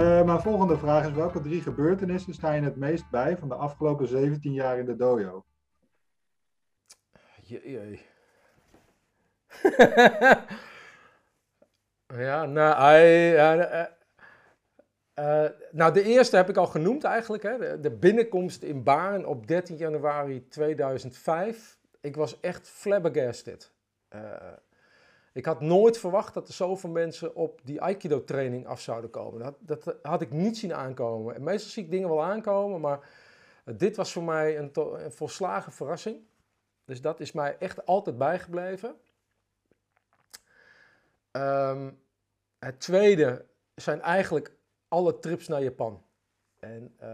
Uh, mijn volgende vraag is: welke drie gebeurtenissen sta je het meest bij van de afgelopen 17 jaar in de dojo? Jee. ja, nou, uh, nou, de eerste heb ik al genoemd eigenlijk. Hè? De, de binnenkomst in Baarn op 13 januari 2005. Ik was echt flabbergasted. Ik had nooit verwacht dat er zoveel mensen op die Aikido-training af zouden komen. Dat, dat, had ik niet zien aankomen. En meestal zie ik dingen wel aankomen, maar dit was voor mij een, volslagen verrassing. Dus dat is mij echt altijd bijgebleven. Um, het tweede zijn eigenlijk alle trips naar Japan. En uh,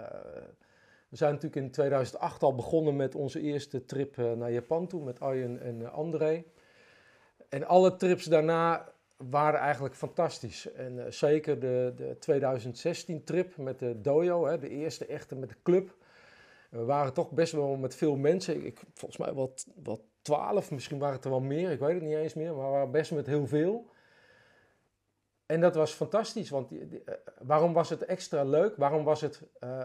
we zijn natuurlijk in 2008 al begonnen met onze eerste trip uh, naar Japan toe met Arjen en uh, André. En alle trips daarna waren eigenlijk fantastisch. En zeker de, de 2016 trip met de dojo, hè, de eerste echte met de club. We waren toch best wel met veel mensen. Ik, volgens mij wel, wel 12, misschien waren het er wel meer. Ik weet het niet eens meer. Maar we waren best met heel veel. En dat was fantastisch, want uh, waarom was het extra leuk? Waarom was het, uh,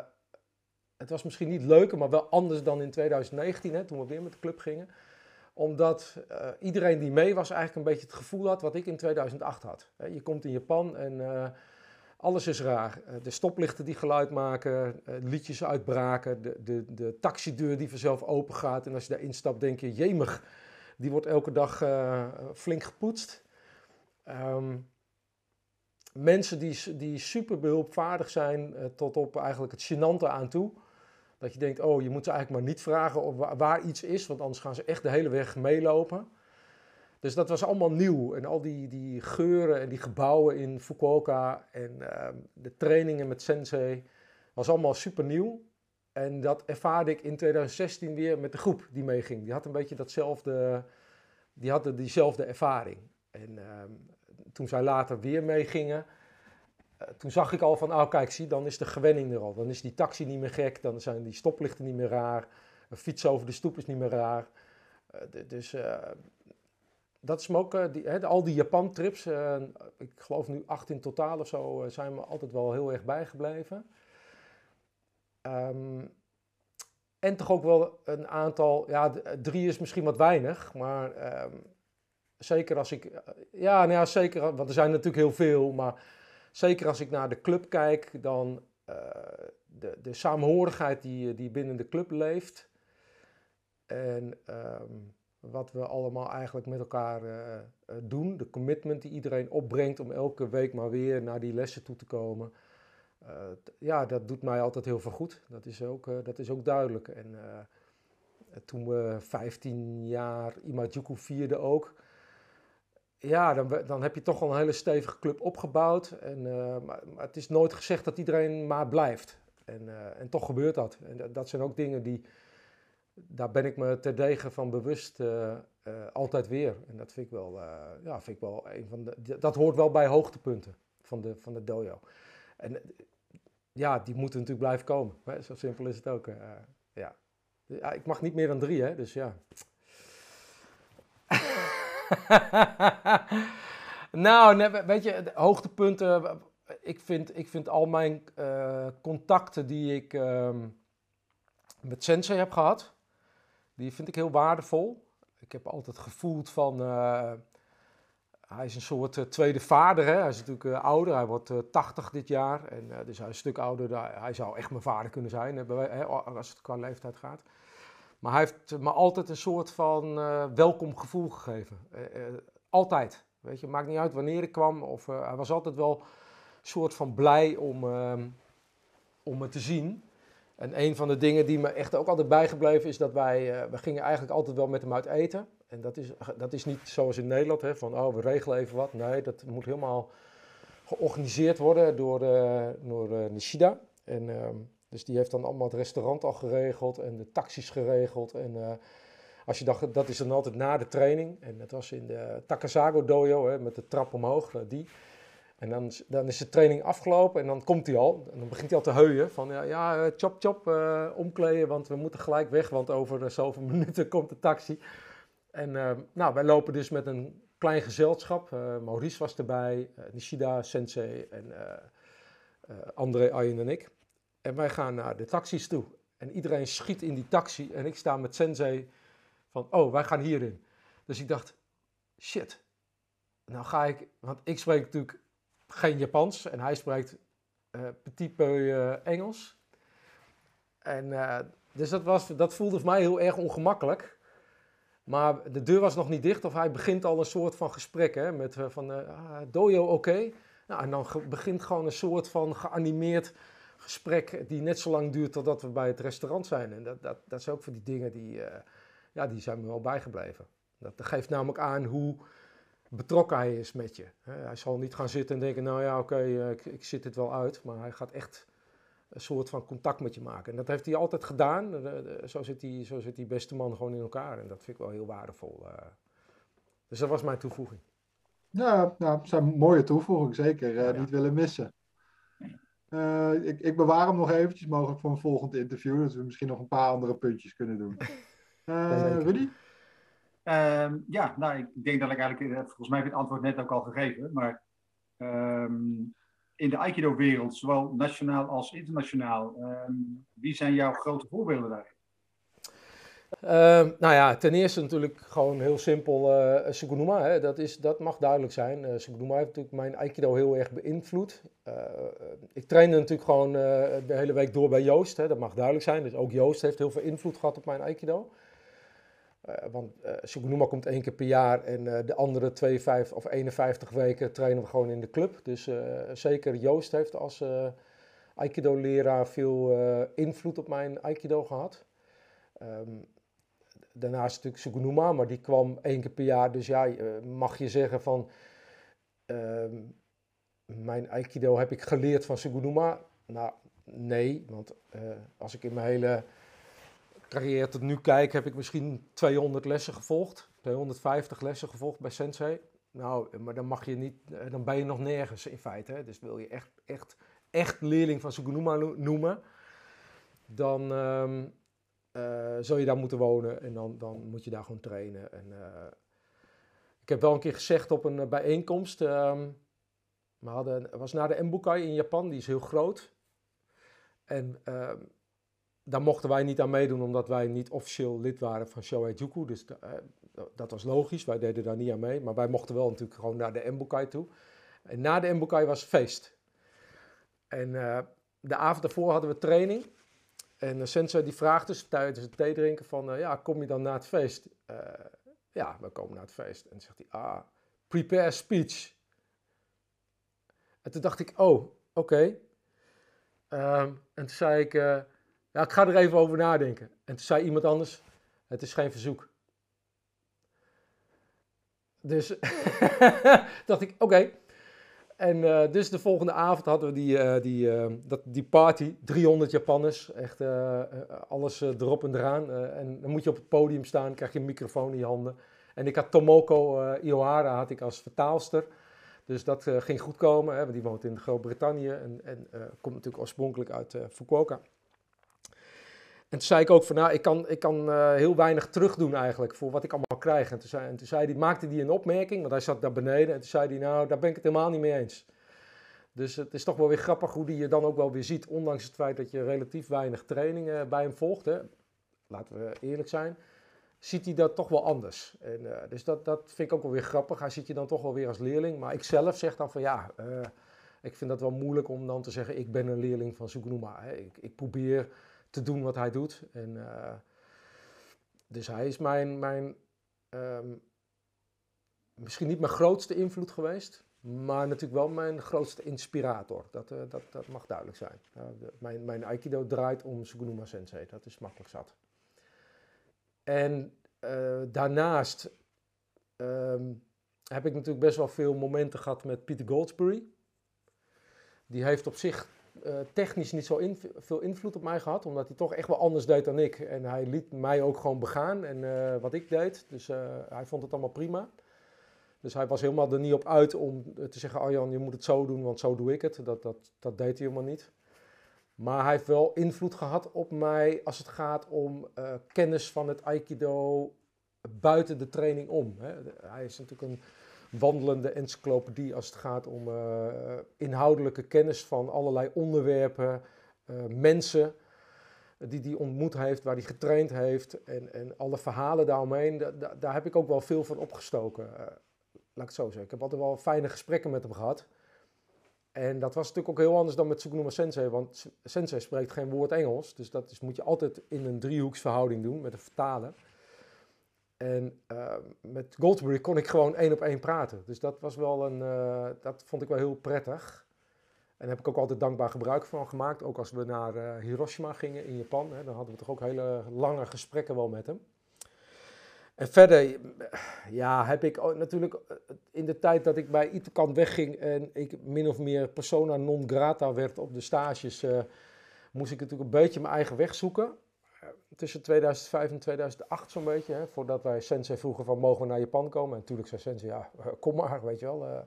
het was misschien niet leuker, maar wel anders dan in 2019, hè, toen we weer met de club gingen. Omdat uh, iedereen die mee was eigenlijk een beetje het gevoel had wat ik in 2008 had. Je komt in Japan en alles is raar. de stoplichten die geluid maken, liedjes uitbraken, de, de, de taxideur die vanzelf open gaat. En als je daarin stapt denk je, jemig, die wordt elke dag flink gepoetst. Um, mensen die, die super behulpvaardig zijn tot op eigenlijk het gênante aan toe. Dat je denkt, oh, je moet ze eigenlijk maar niet vragen of waar, iets is, want anders gaan ze echt de hele weg meelopen. Dus dat was allemaal nieuw. En al die, die geuren en die gebouwen in Fukuoka en uh, de trainingen met Sensei was allemaal super nieuw. En dat ervaarde ik in 2016 weer met de groep die meeging. Die had een beetje datzelfde, die hadden diezelfde ervaring. En uh, toen zij later weer meegingen, toen zag ik al van, oh kijk, zie, dan is de gewenning er al. Dan is die taxi niet meer gek, dan zijn die stoplichten niet meer raar, een fiets over de stoep is niet meer raar. Uh, dus uh, dat is me ook, al die Japan-trips, ik geloof nu acht in totaal of zo, zijn me altijd wel heel erg bijgebleven. Um, en toch ook wel een aantal, ja, drie is misschien wat weinig, maar um, zeker als ik, ja, nou ja, zeker, want er zijn natuurlijk heel veel, maar zeker als ik naar de club kijk, dan uh, de, de saamhorigheid die, die binnen de club leeft. En um, wat we allemaal eigenlijk met elkaar uh, doen, de commitment die iedereen opbrengt om elke week maar weer naar die lessen toe te komen. Ja, dat doet mij altijd heel veel goed. Dat is ook, dat is ook duidelijk. En toen we 15 jaar Imajuku vierden ook, ja, dan, dan heb je toch al een hele stevige club opgebouwd. En, uh, maar, het is nooit gezegd dat iedereen maar blijft. En, uh, en toch gebeurt dat. En dat, zijn ook dingen die, daar ben ik me terdege van bewust uh, altijd weer. En dat vind ik wel, ja, vind ik wel een van de, dat hoort wel bij hoogtepunten van de, van de dojo. En ja, die moeten natuurlijk blijven komen. Zo simpel is het ook. ja. ik mag niet meer dan drie, hè? dus ja. nou, weet je, hoogtepunten. Ik vind, ik vind al mijn uh, contacten die ik uh, met Sensei heb gehad, die vind ik heel waardevol. Ik heb altijd gevoeld van. Uh, hij is een soort uh, tweede vader. Hè? Hij is natuurlijk ouder. Hij wordt 80 dit jaar. En, dus hij is een stuk ouder. Hij zou echt mijn vader kunnen zijn, als het qua leeftijd gaat. Maar hij heeft me altijd een soort van uh, welkom gevoel gegeven. Uh, uh, altijd. Weet je, maakt niet uit wanneer ik kwam. Of, hij was altijd wel een soort van blij om, ehm, om me te zien. En een van de dingen die me echt ook altijd bijgebleven is dat wij, we gingen eigenlijk altijd wel met hem uit eten. En dat is, dat is niet zoals in Nederland, hè, van oh, we regelen even wat. Nee, dat moet helemaal georganiseerd worden door, door Nishida. En ehm, dus die heeft dan allemaal het restaurant al geregeld en de taxis geregeld. En uh, als je dacht, dat is dan altijd na de training. En dat was in de Takasago dojo, hè, met de trap omhoog, eh, die. En dan, dan is de training afgelopen en dan komt hij al. En dan begint hij al te heuien van, ja, ja eh, chop chop, omkleden, want we moeten gelijk weg. Want over zoveel minuten komt de taxi. En nou, wij lopen dus met een klein gezelschap. Maurice was erbij, Nishida, Sensei en André, Ayen en ik. En wij gaan naar de taxis toe. En iedereen schiet in die taxi. En ik sta met Sensei van, oh, wij gaan hierin. Dus ik dacht, shit. Nou ga ik, want ik spreek natuurlijk geen Japans. En hij spreekt uh, petit peu Engels. En dus dat, was, dat voelde voor mij heel erg ongemakkelijk. Maar de deur was nog niet dicht of hij begint al een soort van gesprek hè, met van uh, dojo oké. Nou, en dan begint gewoon een soort van geanimeerd gesprek die net zo lang duurt totdat we bij het restaurant zijn. En dat, dat, dat is ook voor die dingen die, uh, ja, die zijn me wel bijgebleven. Dat geeft namelijk aan hoe betrokken hij is met je. Hij zal niet gaan zitten en denken, nou ja oké, ik, ik zit het wel uit. Maar hij gaat echt een soort van contact met je maken. En dat heeft hij altijd gedaan. Zo zit die, zo zit die beste man gewoon in elkaar. En dat vind ik wel heel waardevol. Eh. Dus dat was mijn toevoeging. Ja, nou, dat zijn mooie toevoeging, zeker. Niet willen missen. Uh, ik, ik, bewaar hem nog eventjes mogelijk voor een volgend interview. Dat we misschien nog een paar andere puntjes kunnen doen. Uh, Rudy? Ehm, ja, nou, ik denk dat ik eigenlijk... Volgens mij heb ik het antwoord net ook al gegeven. Maar um, in de Aikido-wereld, zowel nationaal als internationaal. Ehm, wie zijn jouw grote voorbeelden daarin? Uh, nou ja, ten eerste natuurlijk gewoon heel simpel uh, Sugunuma. Dat, is, dat mag duidelijk zijn. Uh, Sugunuma heeft natuurlijk mijn Aikido heel erg beïnvloed. Uh, ik trainde natuurlijk gewoon de hele week door bij Joost. Hè. Dat mag duidelijk zijn. Dus ook Joost heeft heel veel invloed gehad op mijn Aikido. Want uh, Sugunuma komt één keer per jaar en de andere 52 of 51 weken trainen we gewoon in de club. Dus zeker Joost heeft als Aikido-leraar veel invloed op mijn Aikido gehad. Um, daarnaast natuurlijk Sugunuma, maar die kwam één keer per jaar. Dus ja, mag je zeggen van um, mijn Aikido heb ik geleerd van Sugunuma? Nou, nee, want als ik in mijn hele carrière tot nu kijk, heb ik misschien 200 lessen gevolgd. 250 lessen gevolgd bij Sensei. Nou, maar dan mag je niet, eh, dan ben je nog nergens in feite. Dus wil je echt, echt, echt leerling van Sugunuma noemen, dan um, uh, zul je daar moeten wonen en dan, dan moet je daar gewoon trainen. En, uh, ik heb wel een keer gezegd op een bijeenkomst, um, was naar de Mbukai in Japan, die is heel groot. En um, daar mochten wij niet aan meedoen omdat wij niet officieel lid waren van Shohei Juku. Dus dat was logisch, wij deden daar niet aan mee. Maar wij mochten wel natuurlijk gewoon naar de Mbukai toe. En na de Mbukai was feest. En de avond daarvoor hadden we training. En de sensei die vraagt dus tijdens het thee drinken van... Uh, ja, kom je dan na het feest? ja, we komen na het feest. En zegt hij, ah, prepare speech. En toen dacht ik, oh, oké. Um, en toen zei ik... Ja, ik ga er even over nadenken. En toen zei iemand anders, het is geen verzoek. Dus dacht ik, oké. En uh, dus de volgende avond hadden we die, uh, die, uh, dat, die party, 300 Japanners, echt alles erop en eraan. en dan moet je op het podium staan, krijg je een microfoon in je handen. En ik had Tomoko Iohara had ik als vertaalster. Dus dat ging goed komen, hè, want die woont in Groot-Brittannië en, en komt natuurlijk oorspronkelijk uit Fukuoka. En toen zei ik ook van, nou, ik kan, ik kan uh, heel weinig terugdoen eigenlijk voor wat ik allemaal krijg. En toen, zei, en toen zei die, maakte hij een opmerking, want hij zat daar beneden. En toen zei hij, nou, daar ben ik het helemaal niet mee eens. Dus het is toch wel weer grappig hoe die je dan ook wel weer ziet, ondanks het feit dat je relatief weinig trainingen bij hem volgt. Laten we eerlijk zijn. Ziet hij dat toch wel anders. En, uh, dus dat, dat vind ik ook wel weer grappig. Hij ziet je dan toch wel weer als leerling. Maar ik zelf zeg dan van ja, uh, ik vind dat wel moeilijk om dan te zeggen, ik ben een leerling van Sugunuma. Ik, ik probeer te doen wat hij doet. En, uh, dus hij is mijn, mijn um, misschien niet mijn grootste invloed geweest, maar natuurlijk wel mijn grootste inspirator. Dat, uh, dat, dat mag duidelijk zijn. Mijn, mijn Aikido draait om Sugunuma Sensei, dat is makkelijk zat. En daarnaast um, heb ik natuurlijk best wel veel momenten gehad met Peter Goldsberry. Die heeft op zich uh, technisch niet zo veel invloed op mij gehad, omdat hij toch echt wel anders deed dan ik. En hij liet mij ook gewoon begaan en uh, wat ik deed. Dus uh, hij vond het allemaal prima. Dus hij was helemaal er niet op uit om te zeggen, Arjan, je moet het zo doen, want zo doe ik het. Dat, dat, dat deed hij helemaal niet. Maar hij heeft wel invloed gehad op mij als het gaat om kennis van het Aikido buiten de training om. Hè. Hij is natuurlijk een wandelende encyclopedie als het gaat om inhoudelijke kennis van allerlei onderwerpen, mensen die hij ontmoet heeft, waar hij getraind heeft en, en alle verhalen daaromheen. daar heb ik ook wel veel van opgestoken, laat ik het zo zeggen. Ik heb altijd wel fijne gesprekken met hem gehad. En dat was natuurlijk ook heel anders dan met Tsukunuma Sensei, want Sensei spreekt geen woord Engels. Dus dat is, moet je altijd in een driehoeksverhouding doen met een vertaler. En uh, met Goldsbury kon ik gewoon één op één praten. Dus dat was wel een, uh, dat vond ik wel heel prettig. En daar heb ik ook altijd dankbaar gebruik van gemaakt. Ook als we naar uh, Hiroshima gingen in Japan, hè, dan hadden we toch ook hele lange gesprekken wel met hem. En verder, ja, heb ik natuurlijk eh, in de tijd dat ik bij Itokan wegging en ik min of meer persona non grata werd op de stages, moest ik natuurlijk een beetje mijn eigen weg zoeken. Uh, tussen 2005 en 2008 zo'n beetje, hè, voordat wij Sensei vroegen van mogen we naar Japan komen. En natuurlijk zei Sensei, ja, kom maar, weet je wel,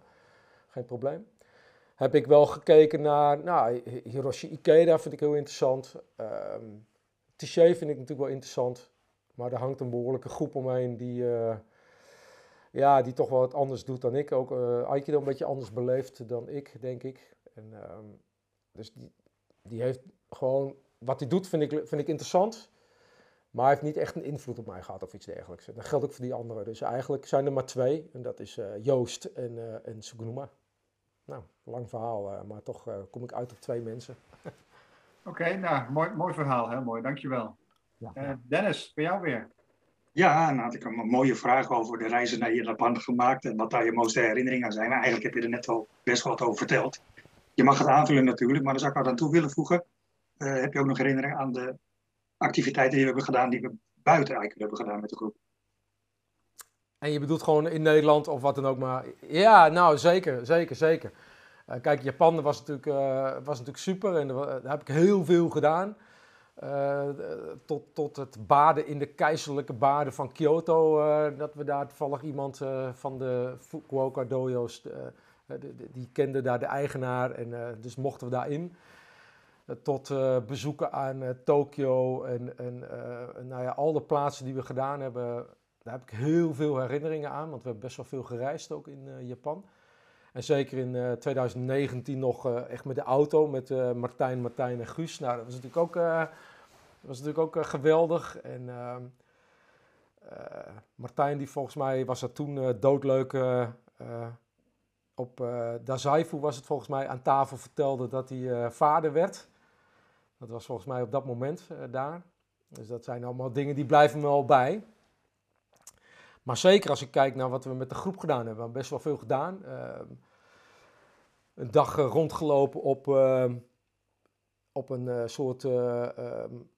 geen probleem. Heb ik wel gekeken naar, nou, Hiroshi Ikeda vind ik heel interessant. Um, vind ik natuurlijk wel interessant. Maar er hangt een behoorlijke groep omheen die, ja, die toch wel wat anders doet dan ik. Ook uh, Aikido een beetje anders beleeft dan ik, denk ik. En, uh, dus die, die heeft gewoon, wat hij doet vind ik, vind ik interessant. Maar hij heeft niet echt een invloed op mij gehad of iets dergelijks. dat geldt ook voor die anderen. Dus eigenlijk zijn er maar twee. En dat is uh, Joost en, uh, en Sugunuma. Nou, lang verhaal, maar toch kom ik uit op twee mensen. Oké, nou, mooi, mooi verhaal. Heel mooi, dankjewel. Ja. Uh, Dennis, voor jou weer. Ja, nou had ik een mooie vraag over de reizen naar Japan gemaakt en wat daar je mooiste herinneringen aan zijn. Maar eigenlijk heb je er net al best wel wat over verteld. Je mag het aanvullen natuurlijk, maar dan zou ik er aan toe willen voegen. Uh, heb je ook nog herinneringen aan de activiteiten die we hebben gedaan, die we buiten eigenlijk hebben gedaan met de groep? En je bedoelt gewoon in Nederland of wat dan ook maar. Ja, nou zeker, zeker, zeker. Uh, kijk, Japan was natuurlijk, uh, was natuurlijk super en daar heb ik heel veel gedaan. Tot, tot het baden in de keizerlijke baden van Kyoto. Dat we daar toevallig iemand van de Fukuoka dojo's, die kende daar de eigenaar en dus mochten we daarin. Tot bezoeken aan Tokio en, en nou ja, al de plaatsen die we gedaan hebben, daar heb ik heel veel herinneringen aan, want we hebben best wel veel gereisd ook in Japan. En zeker in 2019 nog echt met de auto, met Martijn, Martijn en Guus. Nou, dat was natuurlijk ook was natuurlijk ook uh, geweldig. En uh, Martijn, die volgens mij was er toen uh, doodleuk op Dazaifu was het volgens mij aan tafel vertelde dat hij vader werd. Dat was volgens mij op dat moment daar. Dus dat zijn allemaal dingen die blijven me wel bij. Maar zeker als ik kijk naar wat we met de groep gedaan hebben. We hebben best wel veel gedaan. Ehm, een dag rondgelopen op, ehm, op een soort um,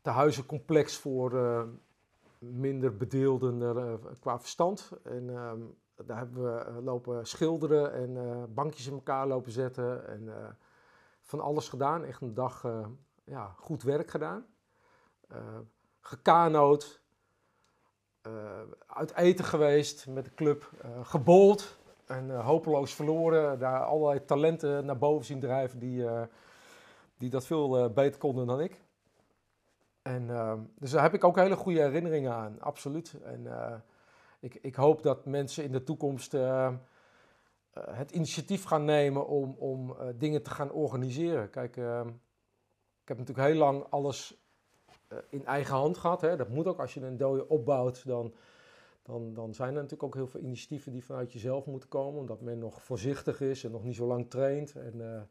tehuizencomplex voor minder bedeelden qua verstand. En um, daar hebben we eh, lopen schilderen en bankjes in elkaar lopen zetten. En van alles gedaan. Echt een dag ja, goed werk gedaan. gekanoot. uit eten geweest met de club. gebold. En hopeloos verloren. Daar allerlei talenten naar boven zien drijven die die dat veel uh, beter konden dan ik. En, uh, dus daar heb ik ook hele goede herinneringen aan, absoluut. En uh, ik, ik, hoop dat mensen in de toekomst uh, het initiatief gaan nemen om, om dingen te gaan organiseren. Kijk, ehm, ik heb natuurlijk heel lang alles in eigen hand gehad. Hè. Dat moet ook als je een dode opbouwt, dan, dan, dan zijn er natuurlijk ook heel veel initiatieven die vanuit jezelf moeten komen, omdat men nog voorzichtig is en nog niet zo lang traint. En,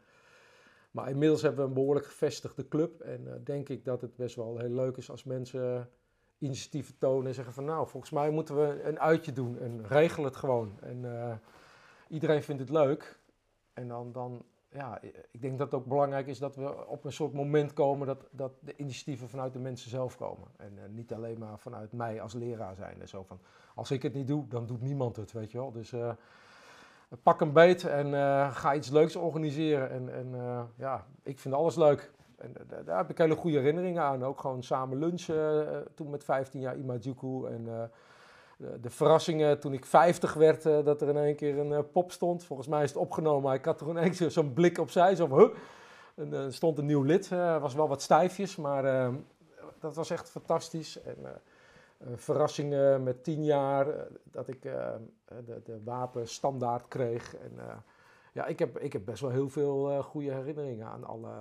maar inmiddels hebben we een behoorlijk gevestigde club. En uh, denk ik dat het best wel heel leuk is als mensen initiatieven tonen en zeggen van nou, volgens mij moeten we een uitje doen en regel het gewoon. En iedereen vindt het leuk. En dan, dan, ja, ik denk dat het ook belangrijk is dat we op een soort moment komen dat, dat de initiatieven vanuit de mensen zelf komen. En uh, niet alleen maar vanuit mij als leraar zijn. En zo van, als ik het niet doe, dan doet niemand het, weet je wel. Dus pak een beet en uh, ga iets leuks organiseren. En, en ja, ik vind alles leuk. En daar heb ik hele goede herinneringen aan. Ook gewoon samen lunchen toen met 15 jaar Imajuku. En de, de, verrassingen toen ik 50 werd, dat er in één keer een pop stond. Volgens mij is het opgenomen, maar ik had er in keer zo'n blik opzij. Zo huh? En er stond een nieuw lid. was wel wat stijfjes, maar dat was echt fantastisch. En, verrassingen met tien jaar, dat ik de, de wapenstandaard kreeg. En, ja, ik heb, ik heb best wel heel veel goede herinneringen aan alle,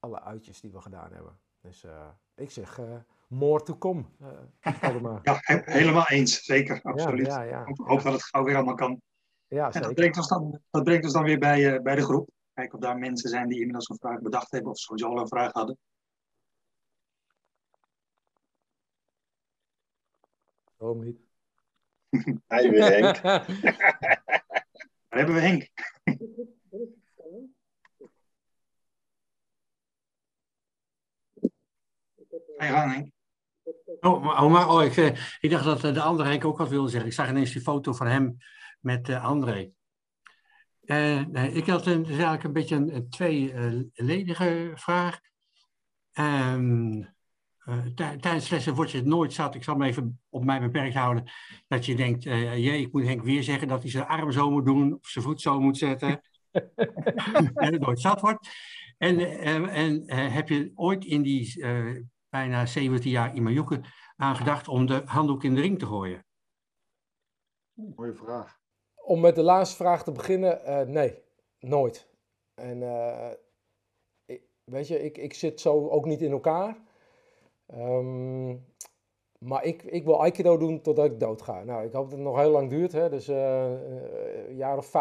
alle uitjes die we gedaan hebben. Dus ik zeg, more to come. ja, helemaal eens, zeker, absoluut. Ja, ja, ja. Hoop, dat het gauw weer allemaal kan. Ja, en dat brengt ons dan, dat brengt ons dan weer bij, bij de groep. Kijken of daar mensen zijn die inmiddels een vraag bedacht hebben of sowieso al een vraag hadden. Waarom niet? Hij weer Henk. Daar hebben we Henk. Ga je gang, Henk. Oh, oh, maar, oh ik, eh, ik dacht dat eh, de andere Henk ook wat wilde zeggen. Ik zag ineens die foto van hem met uh, André. Uh, ik had een, dus eigenlijk een beetje een, een tweeledige vraag. Um, uh, tijdens lessen word je het nooit zat. Ik zal me even op mij beperkt houden. Dat je denkt, jee, ik moet Henk weer zeggen dat hij zijn arm zo moet doen. Of zijn voet zo moet zetten. en het nooit zat wordt. En, en heb je ooit in die bijna 17 jaar in Majoeke aan gedacht om de handdoek in de ring te gooien? Mooie vraag om met de laatste vraag te beginnen, uh, nee, nooit. En uh, ik, weet je, ik, ik zit zo ook niet in elkaar. Um, maar ik, ik wil Aikido doen totdat ik dood ga. Nou, ik hoop dat het nog heel lang duurt. Hè? Dus uh, een, jaar of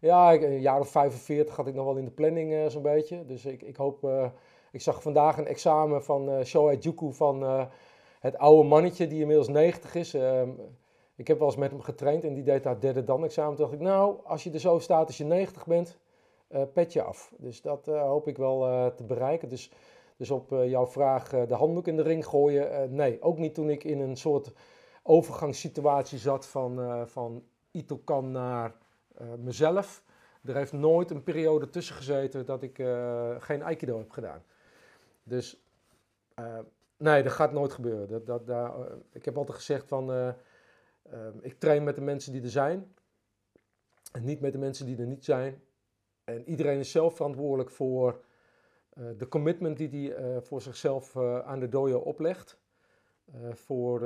ja, een jaar of 45 had ik nog wel in de planning zo'n beetje. Dus ik, ik hoop... ik zag vandaag een examen van uh, Shohei Juku van het oude mannetje die inmiddels 90 is. Ehm, ik heb wel eens met hem getraind en die deed daar derde dan examen. Toen dacht ik, nou, als je er zo staat als je 90 bent, uh, pet je af. Dus dat hoop ik wel te bereiken. Dus, dus op jouw vraag, de handdoek in de ring gooien, nee. Ook niet toen ik in een soort overgangssituatie zat van, van Itokan naar mezelf. Er heeft nooit een periode tussen gezeten dat ik geen Aikido heb gedaan. Dus nee, dat gaat nooit gebeuren. Dat, dat, daar, ik heb altijd gezegd van Ehm, ik train met de mensen die er zijn en niet met de mensen die er niet zijn. En iedereen is zelf verantwoordelijk voor de commitment die hij voor zichzelf aan de dojo oplegt. voor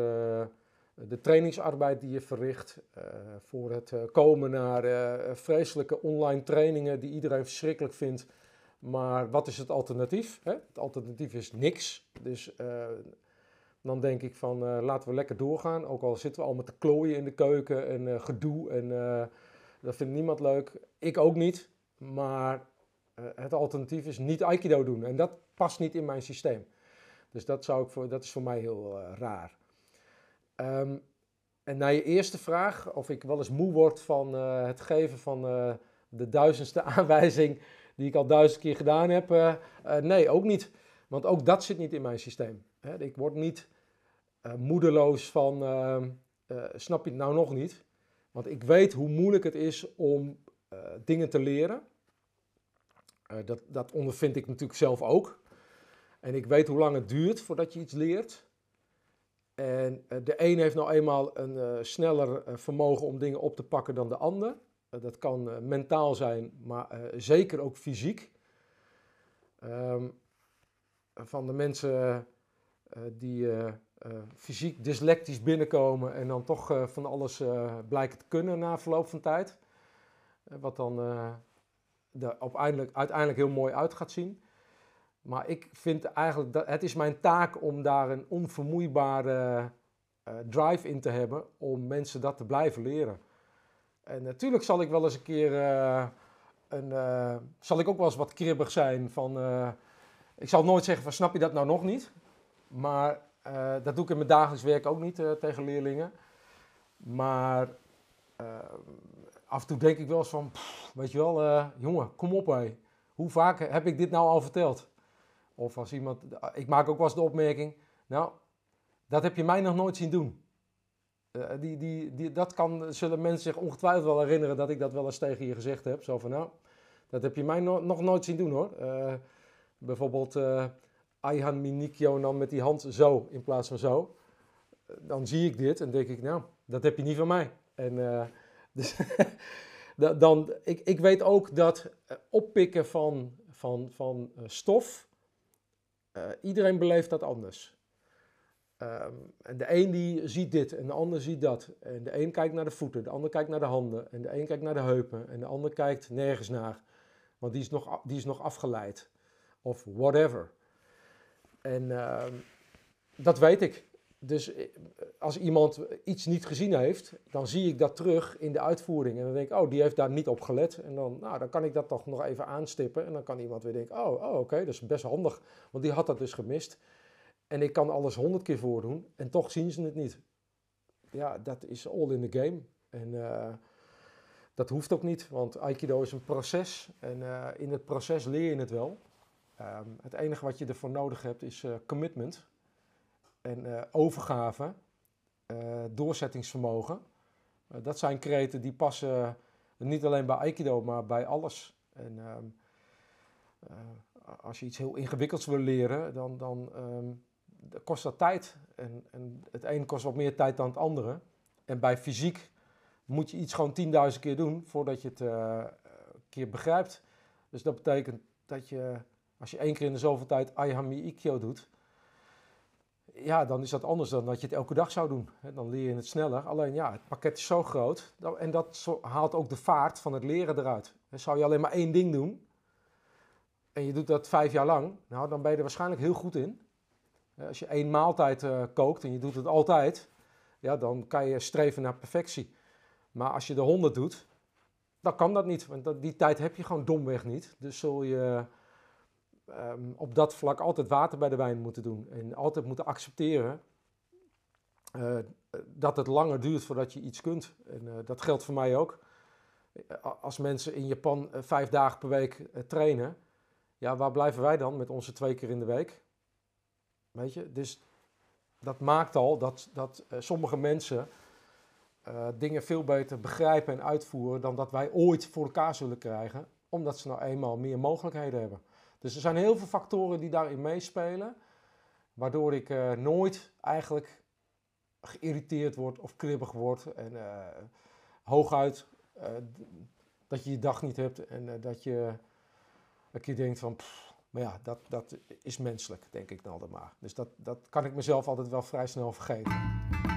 de trainingsarbeid die je verricht. voor het komen naar vreselijke online trainingen die iedereen verschrikkelijk vindt. Maar wat is het alternatief? Hè? Het alternatief is niks. Dus dan denk ik van uh, laten we lekker doorgaan. Ook al zitten we al met de klooien in de keuken en uh, gedoe. En dat vindt niemand leuk. Ik ook niet. Maar het alternatief is niet Aikido doen. En dat past niet in mijn systeem. Dus dat, zou ik voor, dat is voor mij heel raar. Um, en naar je eerste vraag, of ik wel eens moe word van het geven van de duizendste aanwijzing die ik al duizend keer gedaan heb. nee, ook niet. Want ook dat zit niet in mijn systeem. Ik word niet uh, moedeloos van, ehm, eh, snap je het nou nog niet? Want ik weet hoe moeilijk het is om eh, dingen te leren. dat, dat ondervind ik natuurlijk zelf ook. En ik weet hoe lang het duurt voordat je iets leert. En de een heeft nou eenmaal een sneller vermogen om dingen op te pakken dan de ander. Dat kan mentaal zijn, maar zeker ook fysiek. Um, van de mensen die fysiek dyslectisch binnenkomen en dan toch van alles blijken te kunnen na verloop van tijd. wat dan er uiteindelijk, uiteindelijk heel mooi uit gaat zien. Maar ik vind eigenlijk dat het is mijn taak om daar een onvermoeibare drive in te hebben om mensen dat te blijven leren. En natuurlijk zal ik wel eens een keer een, zal ik ook wel eens wat kribbig zijn van. ik zal nooit zeggen van snap je dat nou nog niet? Maar dat doe ik in mijn dagelijks werk ook niet tegen leerlingen. Maar af en toe denk ik wel eens van, weet je wel, jongen, kom op hé. Hoe vaak heb ik dit nou al verteld? Of als iemand, ik maak ook wel eens de opmerking, nou, dat heb je mij nog nooit zien doen. Die, die, die, dat kan, zullen mensen zich ongetwijfeld wel herinneren dat ik dat wel eens tegen je gezegd heb. Zo van, nou, dat heb je mij no nog nooit zien doen hoor. bijvoorbeeld Ayhan Minikyo dan met die hand zo in plaats van zo. Dan zie ik dit en denk ik, nou, dat heb je niet van mij. En uh, dus dan, ik, ik weet ook dat eh, oppikken van, van, van uh, stof, iedereen beleeft dat anders. Ehm, en de een die ziet dit en de ander ziet dat. En de een kijkt naar de voeten, de ander kijkt naar de handen. En de een kijkt naar de heupen en de ander kijkt nergens naar. Want die is nog, die is nog afgeleid. Of whatever. En ehm, dat weet ik. Dus eh, als iemand iets niet gezien heeft, dan zie ik dat terug in de uitvoering. En dan denk ik, oh, die heeft daar niet op gelet. En dan, nou, dan kan ik dat toch nog even aanstippen. En dan kan iemand weer denken, oh, oh oké, dat is best handig. Want die had dat dus gemist. En ik kan alles honderd keer voordoen en toch zien ze het niet. Ja, dat is all in the game. En eh, dat hoeft ook niet, want Aikido is een proces. En eh, in het proces leer je het wel. Ehm, het enige wat je ervoor nodig hebt is uh, commitment en overgave, doorzettingsvermogen. dat zijn kreten die passen niet alleen bij Aikido, maar bij alles. En ehm, als je iets heel ingewikkelds wil leren, dan, dan ehm, kost dat tijd. En, en het een kost wat meer tijd dan het andere. En bij fysiek moet je iets gewoon 10.000 keer doen voordat je het uh, een keer begrijpt. Dus dat betekent dat je, als je één keer in de zoveel tijd Ayami Ikkyo doet, ja, dan is dat anders dan dat je het elke dag zou doen. Dan leer je het sneller. Alleen ja, het pakket is zo groot en dat haalt ook de vaart van het leren eruit. Zou je alleen maar één ding doen en je doet dat vijf jaar lang, nou, dan ben je er waarschijnlijk heel goed in. Als je één maaltijd uh, kookt en je doet het altijd, ja, dan kan je streven naar perfectie. Maar als je de honderd doet, dan kan dat niet. Want die tijd heb je gewoon domweg niet. Dus zul je um, op dat vlak altijd water bij de wijn moeten doen. En altijd moeten accepteren uh, dat het langer duurt voordat je iets kunt. En dat geldt voor mij ook. Als mensen in Japan vijf dagen per week trainen, ja, waar blijven wij dan met onze twee keer in de week? Dus dat maakt al dat, dat uh, sommige mensen uh, dingen veel beter begrijpen en uitvoeren dan dat wij ooit voor elkaar zullen krijgen, omdat ze nou eenmaal meer mogelijkheden hebben. Dus er zijn heel veel factoren die daarin meespelen, waardoor ik uh, nooit eigenlijk geïrriteerd word of kribbig word en hooguit dat je je dag niet hebt en dat je een keer denkt van. Pff, maar ja, dat, dat is menselijk, denk ik dan. Dus dat, dat kan ik mezelf altijd wel vrij snel vergeven.